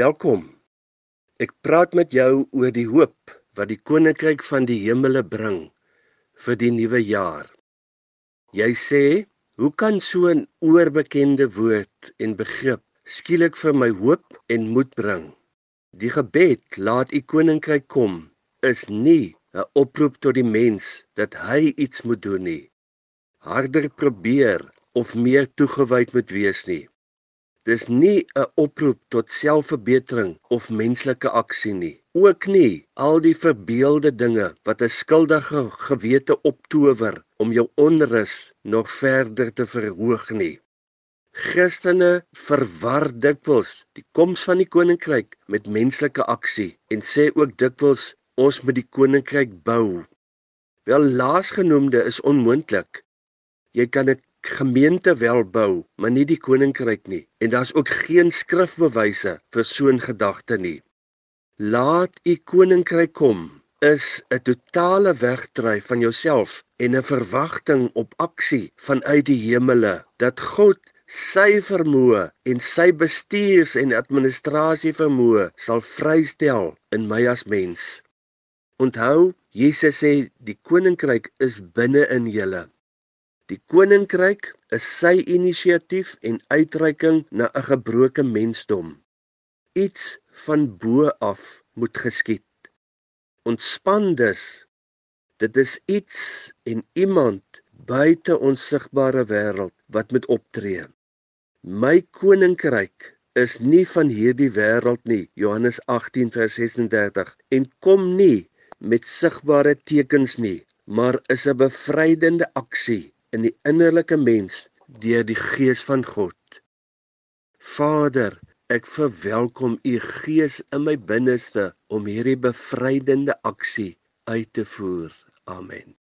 Welkom. Ek praat met jou oor die hoop wat die koninkryk van die hemele bring vir die nuwe jaar. Jy sê, hoe kan so 'n oorbekende woord en begrip skielik vir my hoop en moed bring? Die gebed laat u koninkryk kom is nie 'n oproep tot die mens dat hy iets moet doen nie. Harder probeer of meer toegewyd moet wees nie. Dis nie 'n oproep tot selfverbetering of menslike aksie nie. Ook nie al die verbeelde dinge wat 'n skuldige gewete optower om jou onrus nog verder te verhoog nie. Christene verwar dikwels die koms van die koninkryk met menslike aksie en sê ook dikwels ons moet die koninkryk bou. Wel laasgenoemde is onmoontlik. Jy kan 'n gemeente wel bou, maar nie die koninkryk nie. En daar's ook geen skrifbewyse vir so 'n gedagte nie. Laat u koninkryk kom is 'n totale wegdryf van jouself en 'n verwagting op aksie vanuit die hemele dat God sy vermoë en sy bestuurs en administrasie vermoë sal vrystel in my as mens. Onthou, Jesus sê die koninkryk is binne in julle. Die koninkryk is sy inisiatief en uitreiking na 'n gebroke mensdom. Iets van bo af moet geskied. Ontspan dus. Dit is iets en iemand buite ons sigbare wêreld wat moet optree. My koninkryk is nie van hierdie wêreld nie. Johannes 18 vers 36 en kom nie met sigbare tekens nie, maar is 'n bevrydende aksie in die innerlike mens deur die gees van God. Vader, ek verwelkom u gees in my binneste om hierdie bevrydende aksie uit te voer. Amen.